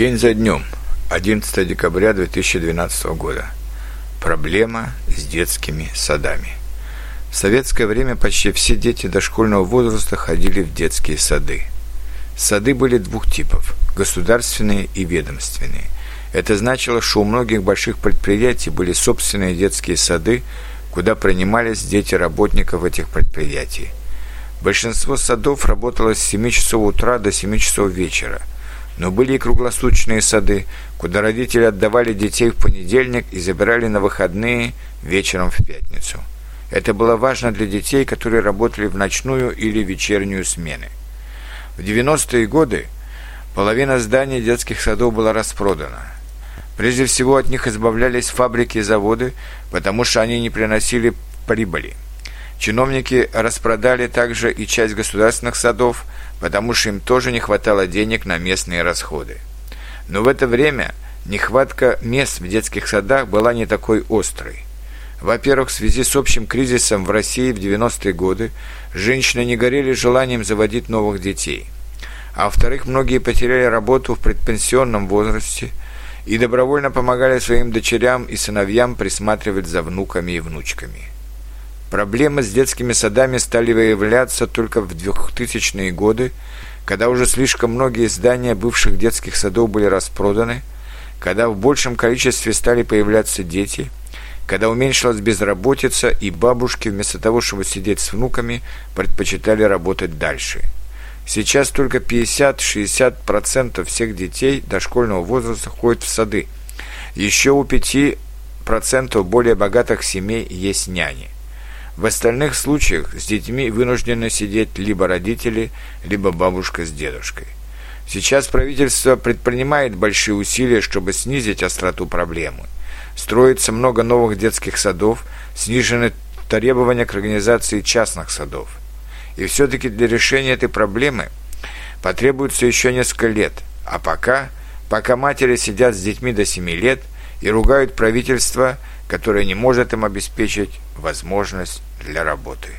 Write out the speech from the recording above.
День за днем, 11 декабря 2012 года. Проблема с детскими садами. В советское время почти все дети дошкольного возраста ходили в детские сады. Сады были двух типов – государственные и ведомственные. Это значило, что у многих больших предприятий были собственные детские сады, куда принимались дети работников этих предприятий. Большинство садов работало с 7 часов утра до 7 часов вечера – но были и круглосуточные сады, куда родители отдавали детей в понедельник и забирали на выходные вечером в пятницу. Это было важно для детей, которые работали в ночную или вечернюю смены. В 90-е годы половина зданий детских садов была распродана. Прежде всего от них избавлялись фабрики и заводы, потому что они не приносили прибыли. Чиновники распродали также и часть государственных садов, потому что им тоже не хватало денег на местные расходы. Но в это время нехватка мест в детских садах была не такой острой. Во-первых, в связи с общим кризисом в России в 90-е годы женщины не горели желанием заводить новых детей. А во-вторых, многие потеряли работу в предпенсионном возрасте и добровольно помогали своим дочерям и сыновьям присматривать за внуками и внучками. Проблемы с детскими садами стали выявляться только в 2000-е годы, когда уже слишком многие здания бывших детских садов были распроданы, когда в большем количестве стали появляться дети, когда уменьшилась безработица, и бабушки вместо того, чтобы сидеть с внуками, предпочитали работать дальше. Сейчас только 50-60% всех детей дошкольного возраста ходят в сады. Еще у 5% более богатых семей есть няни – в остальных случаях с детьми вынуждены сидеть либо родители, либо бабушка с дедушкой. Сейчас правительство предпринимает большие усилия, чтобы снизить остроту проблемы. Строится много новых детских садов, снижены требования к организации частных садов. И все-таки для решения этой проблемы потребуется еще несколько лет, а пока, пока матери сидят с детьми до 7 лет и ругают правительство, которое не может им обеспечить возможность для работы.